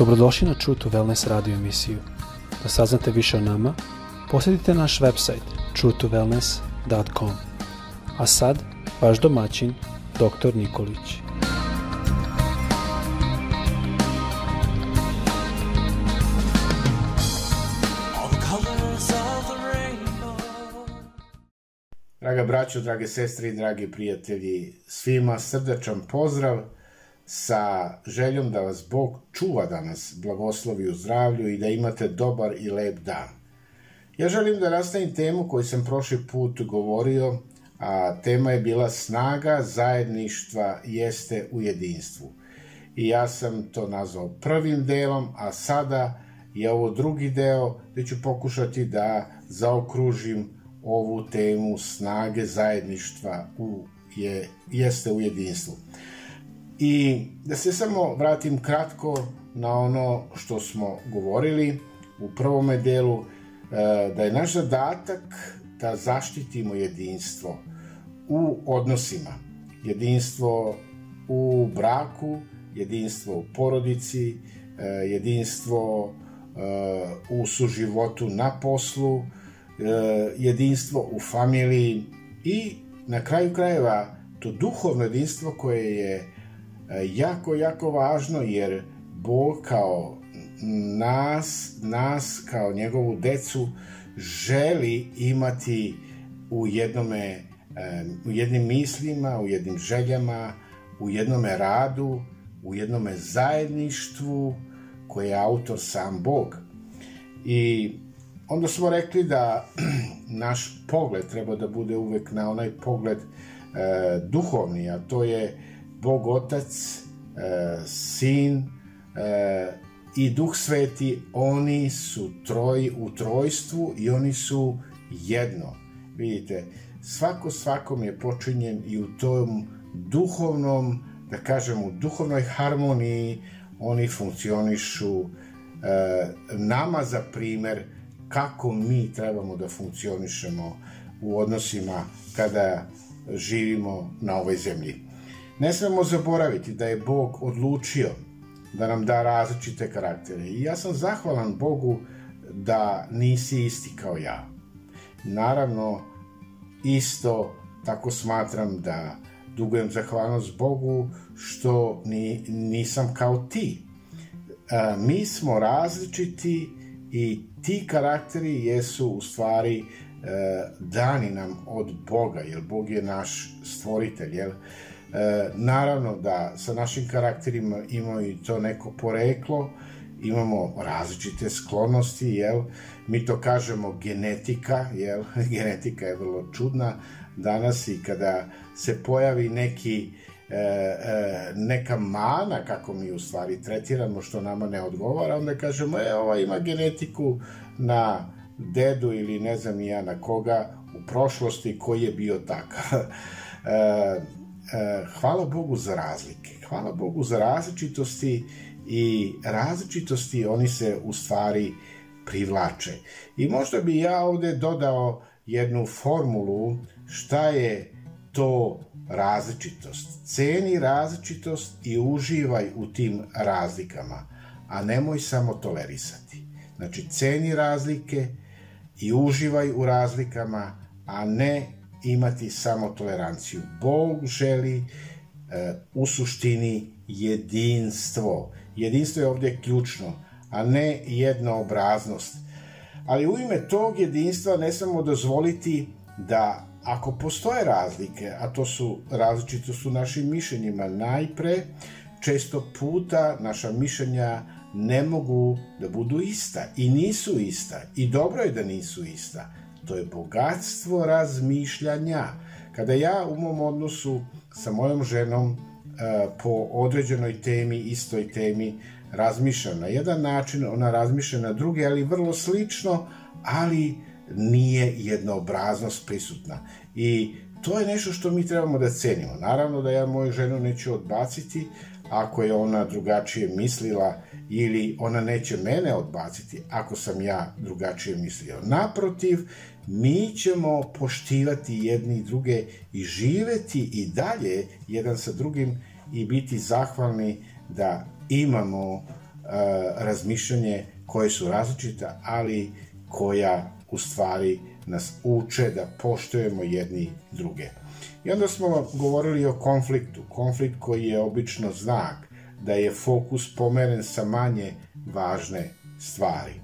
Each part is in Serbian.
Dobrodošli na True to Wellness radio emisiju. Da saznate više o nama, posjetite naš website truetowellness.com. A sad, vaš domaćin, dr. Nikolić. Draga braćo, drage sestre i dragi prijatelji, svima srdačan pozdrav sa željom da vas Bog čuva da nas blagoslovi u zdravlju i da imate dobar i lep dan. Ja želim da nastavim temu koju sam prošli put govorio, a tema je bila snaga zajedništva jeste u jedinstvu. I ja sam to nazvao prvim delom, a sada je ovo drugi deo gde ću pokušati da zaokružim ovu temu snage zajedništva u, je, jeste u jedinstvu. I da se samo vratim kratko na ono što smo govorili u prvome delu, e, da je naš zadatak da zaštitimo jedinstvo u odnosima. Jedinstvo u braku, jedinstvo u porodici, e, jedinstvo e, u suživotu na poslu, jedinstvo u familiji i na kraju krajeva to duhovno jedinstvo koje je jako, jako važno jer Bog kao nas, nas kao njegovu decu želi imati u jednome u jednim mislima, u jednim željama, u jednome radu, u jednome zajedništvu koje je autor sam Bog. I onda smo rekli da naš pogled treba da bude uvek na onaj pogled e, duhovni, a to je Bog Otac, e, Sin e, i Duh Sveti, oni su troj, u trojstvu i oni su jedno. Vidite, svako svakom je počinjen i u tom duhovnom, da kažem, u duhovnoj harmoniji oni funkcionišu e, nama za primer kako mi trebamo da funkcionišemo u odnosima kada živimo na ovoj zemlji. Ne smemo zaboraviti da je Bog odlučio da nam da različite karaktere. I ja sam zahvalan Bogu da nisi isti kao ja. Naravno, isto tako smatram da dugujem zahvalnost Bogu što ni, nisam kao ti. A, mi smo različiti i ti karakteri jesu u stvari e, dani nam od Boga, jer Bog je naš stvoritelj, jel? E, naravno da sa našim karakterima imamo i to neko poreklo, imamo različite sklonosti, jel? Mi to kažemo genetika, jel? Genetika je vrlo čudna danas i kada se pojavi neki e, e, neka mana kako mi u stvari tretiramo što nama ne odgovara, onda kažemo, e, ova ima genetiku na dedu ili ne znam ja na koga u prošlosti koji je bio takav. E, hvala Bogu za razlike, hvala Bogu za različitosti i različitosti oni se u stvari privlače. I možda bi ja ovde dodao jednu formulu šta je to različitost. Ceni različitost i uživaj u tim razlikama, a nemoj samo tolerisati. Znači, ceni razlike i uživaj u razlikama, a ne imati samo toleranciju. Bog želi e, u suštini jedinstvo. Jedinstvo je ovdje ključno, a ne jednoobraznost. Ali u ime tog jedinstva ne smemo dozvoliti da ako postoje razlike, a to su različitost u našim mišljenjima najpre, često puta naša mišljenja ne mogu da budu ista i nisu ista i dobro je da nisu ista to je bogatstvo razmišljanja. Kada ja u mom odnosu sa mojom ženom e, po određenoj temi, istoj temi, razmišljam na jedan način, ona razmišlja na drugi, ali vrlo slično, ali nije jednoobraznost prisutna. I to je nešto što mi trebamo da cenimo. Naravno da ja moju ženu neću odbaciti ako je ona drugačije mislila ili ona neće mene odbaciti ako sam ja drugačije mislio. Naprotiv, mi ćemo poštivati jedni i druge i živeti i dalje jedan sa drugim i biti zahvalni da imamo uh, razmišljanje koje su različita, ali koja u stvari nas uče da poštujemo jedni druge. I onda smo govorili o konfliktu. Konflikt koji je obično znak da je fokus pomeren sa manje važne stvari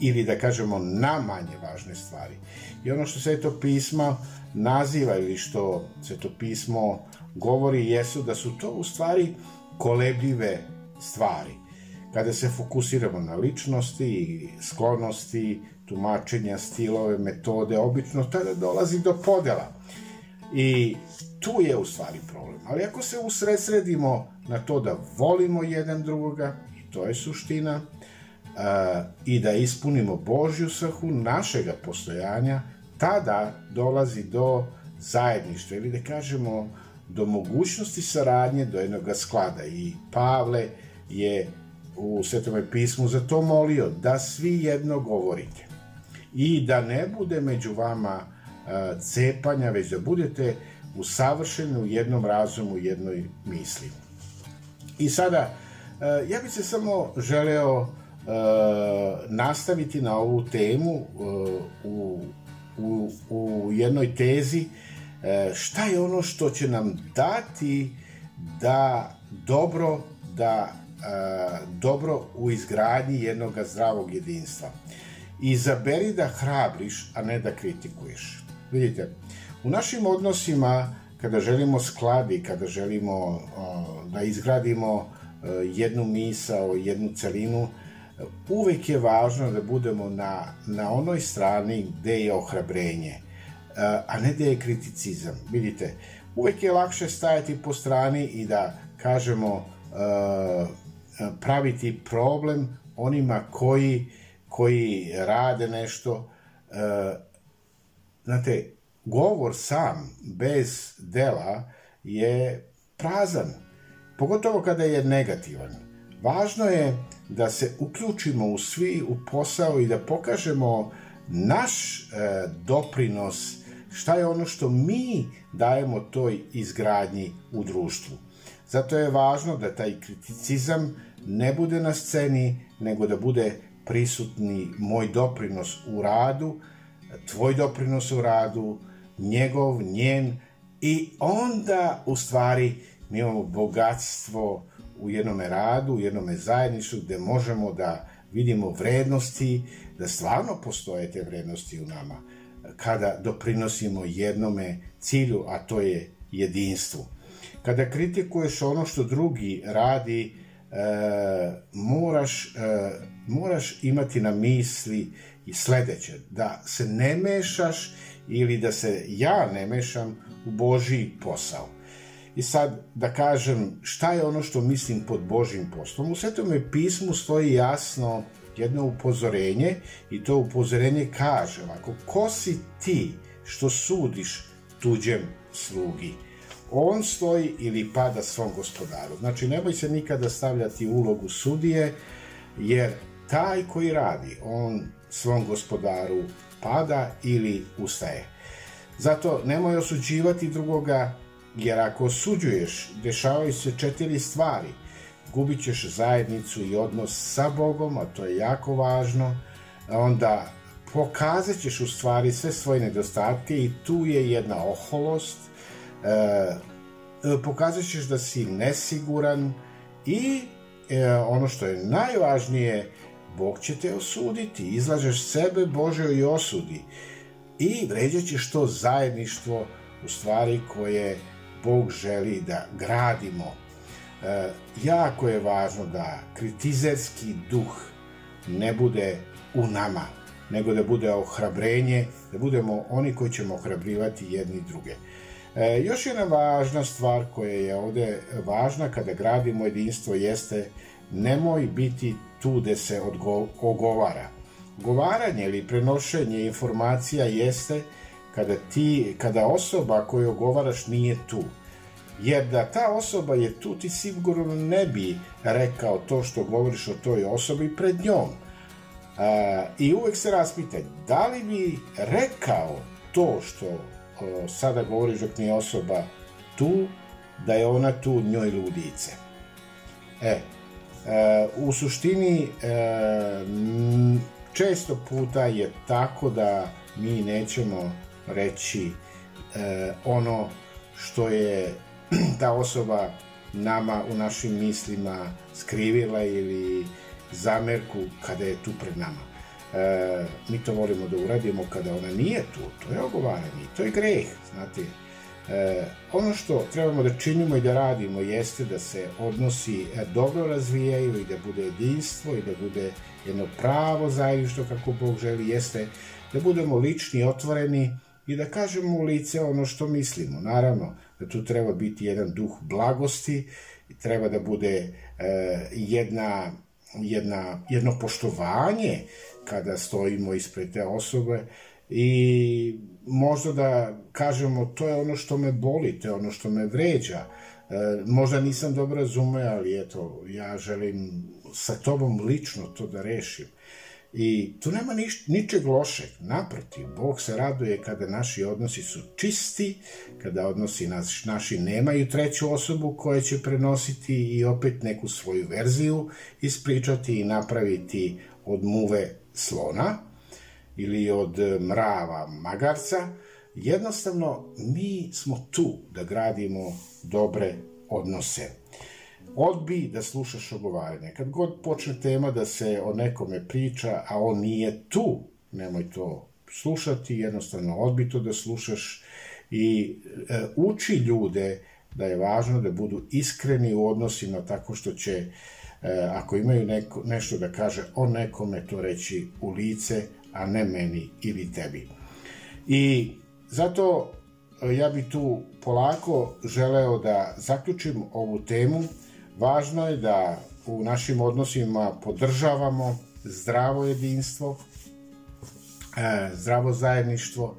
ili da kažemo na manje važne stvari. I ono što se to pisma naziva ili što se to pismo govori jesu da su to u stvari kolebljive stvari. Kada se fokusiramo na ličnosti, sklonosti, tumačenja, stilove, metode, obično tada dolazi do podela. I tu je u stvari problem. Ali ako se usredsredimo na to da volimo jedan drugoga, i to je suština, i da ispunimo Božju svrhu našega postojanja, tada dolazi do zajedništva ili da kažemo do mogućnosti saradnje, do jednog sklada. I Pavle je u Svetome pismu za to molio da svi jedno govorite i da ne bude među vama cepanja, već da budete usavršeni u jednom razumu, u jednoj misli. I sada, ja bih se samo želeo nastaviti na ovu temu u, u, u jednoj tezi šta je ono što će nam dati da dobro da dobro u izgradnji jednog zdravog jedinstva. Izaberi da hrabriš, a ne da kritikuješ. Vidite, u našim odnosima, kada želimo skladi, kada želimo da izgradimo jednu misao, jednu celinu, uvek je važno da budemo na, na onoj strani gde je ohrabrenje, a ne gde je kriticizam. Vidite, uvek je lakše stajati po strani i da kažemo praviti problem onima koji, koji rade nešto. Znate, govor sam, bez dela, je prazan. Pogotovo kada je negativan. Važno je da se uključimo u svi u posao i da pokažemo naš e, doprinos, šta je ono što mi dajemo toj izgradnji u društvu. Zato je važno da taj kriticizam ne bude na sceni, nego da bude prisutni moj doprinos u radu, tvoj doprinos u radu, njegov, njen i onda u stvari mi imamo bogatstvo u jednome radu, u jednome zajedništvu gde možemo da vidimo vrednosti, da stvarno postoje te vrednosti u nama, kada doprinosimo jednome cilju, a to je jedinstvu. Kada kritikuješ ono što drugi radi, e, moraš, e, moraš imati na misli i sledeće, da se ne mešaš ili da se ja ne mešam u Božiji posao. I sad da kažem šta je ono što mislim pod Božim poslom. U Svetome pismu stoji jasno jedno upozorenje i to upozorenje kaže ovako, ko si ti što sudiš tuđem slugi? On stoji ili pada svom gospodaru. Znači, nemoj se nikada stavljati ulogu sudije, jer taj koji radi, on svom gospodaru pada ili ustaje. Zato nemoj osuđivati drugoga, jer ako osuđuješ, dešavaju se četiri stvari. Gubit ćeš zajednicu i odnos sa Bogom, a to je jako važno. Onda pokazat ćeš u stvari sve svoje nedostatke i tu je jedna oholost. E, pokazat ćeš da si nesiguran i e, ono što je najvažnije, Bog će te osuditi. Izlažeš sebe Božoj osudi i vređat ćeš to zajedništvo u stvari koje Bog želi da gradimo. E, jako je važno da kritizerski duh ne bude u nama, nego da bude ohrabrenje, da budemo oni koji ćemo ohrabrivati jedni druge. E, još jedna važna stvar koja je ovde važna kada gradimo jedinstvo jeste nemoj biti tu gde se ogovara. Govaranje ili prenošenje informacija jeste kada ti, kada osoba koju ogovaraš nije tu. Jer da ta osoba je tu, ti sigurno ne bi rekao to što govoriš o toj osobi pred njom. A, I uvek se raspitaj, da li bi rekao to što sada govoriš dok nije osoba tu, da je ona tu njoj ludice. E, u suštini često puta je tako da mi nećemo reći ono što je ta osoba nama u našim mislima skrivila ili zamerku kada je tu pred nama. E, mi to volimo da uradimo kada ona nije tu, to je ogovaranje, to je greh, znate. E, ono što trebamo da činimo i da radimo jeste da se odnosi e, dobro razvijaju i da bude jedinstvo i da bude jedno pravo zajedništvo kako Bog želi, jeste da budemo lični, otvoreni i da kažemo u lice ono što mislimo. Naravno, da tu treba biti jedan duh blagosti, treba da bude e, jedna, jedna, jedno poštovanje kada stojimo ispred te osobe i možda da kažemo to je ono što me boli, to je ono što me vređa. E, možda nisam dobro razume, ali eto, ja želim sa tobom lično to da rešim. I tu nema niš, ničeg lošeg. Naprotiv, Bog se raduje kada naši odnosi su čisti, kada odnosi naš, naši nemaju treću osobu koja će prenositi i opet neku svoju verziju ispričati i napraviti od muve slona ili od mrava magarca. Jednostavno, mi smo tu da gradimo dobre odnose odbi da slušaš ogovaranje. Kad god počne tema da se o nekome priča, a on nije tu, nemoj to slušati, jednostavno odbi to da slušaš i e, uči ljude da je važno da budu iskreni u odnosima tako što će, e, ako imaju neko, nešto da kaže o nekome, to reći u lice, a ne meni ili tebi. I zato e, ja bi tu polako želeo da zaključim ovu temu, Važno je da u našim odnosima podržavamo zdravo jedinstvo, e, zdravo zajedništvo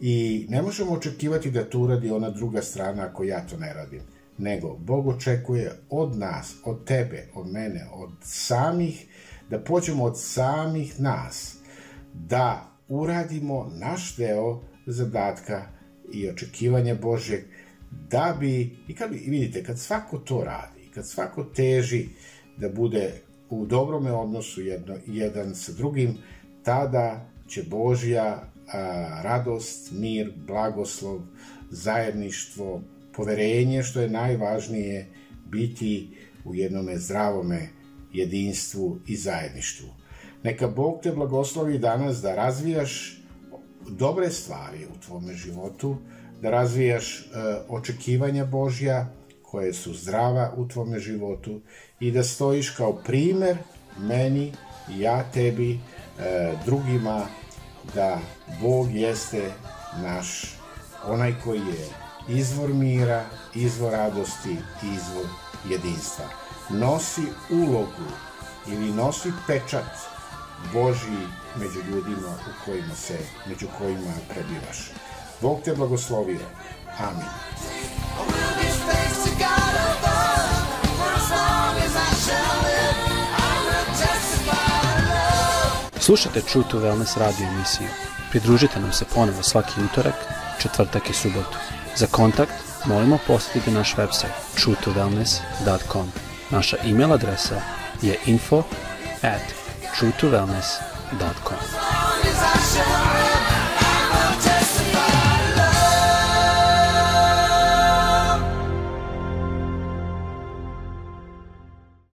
i ne možemo očekivati da to uradi ona druga strana ako ja to ne radim. Nego, Bog očekuje od nas, od tebe, od mene, od samih, da pođemo od samih nas, da uradimo naš deo zadatka i očekivanja Božeg, da bi, i kad vidite, kad svako to radi, kad svako teži da bude u dobrome odnosu jedno, jedan sa drugim, tada će Božja a, radost, mir, blagoslov, zajedništvo, poverenje, što je najvažnije, biti u jednome zdravome jedinstvu i zajedništvu. Neka Bog te blagoslovi danas da razvijaš dobre stvari u tvome životu, da razvijaš e, očekivanja Božja, koje su zdrava u tvome životu i da stojiš kao primer meni ja tebi, e, drugima, da Bog jeste naš, onaj koji je izvor mira, izvor radosti i izvor jedinstva. Nosi ulogu ili nosi pečat Boži među ljudima u kojima se, među kojima prebivaš. Bog te blagoslovio. Amin. Slušajte True to Wellness radio emisiju. Pridružite nam se ponovo svaki utorak, četvrtak i subotu. Za kontakt molimo posjetiti naš website truetowellness.com. Naša e-mail adresa je info at truetowellness.com.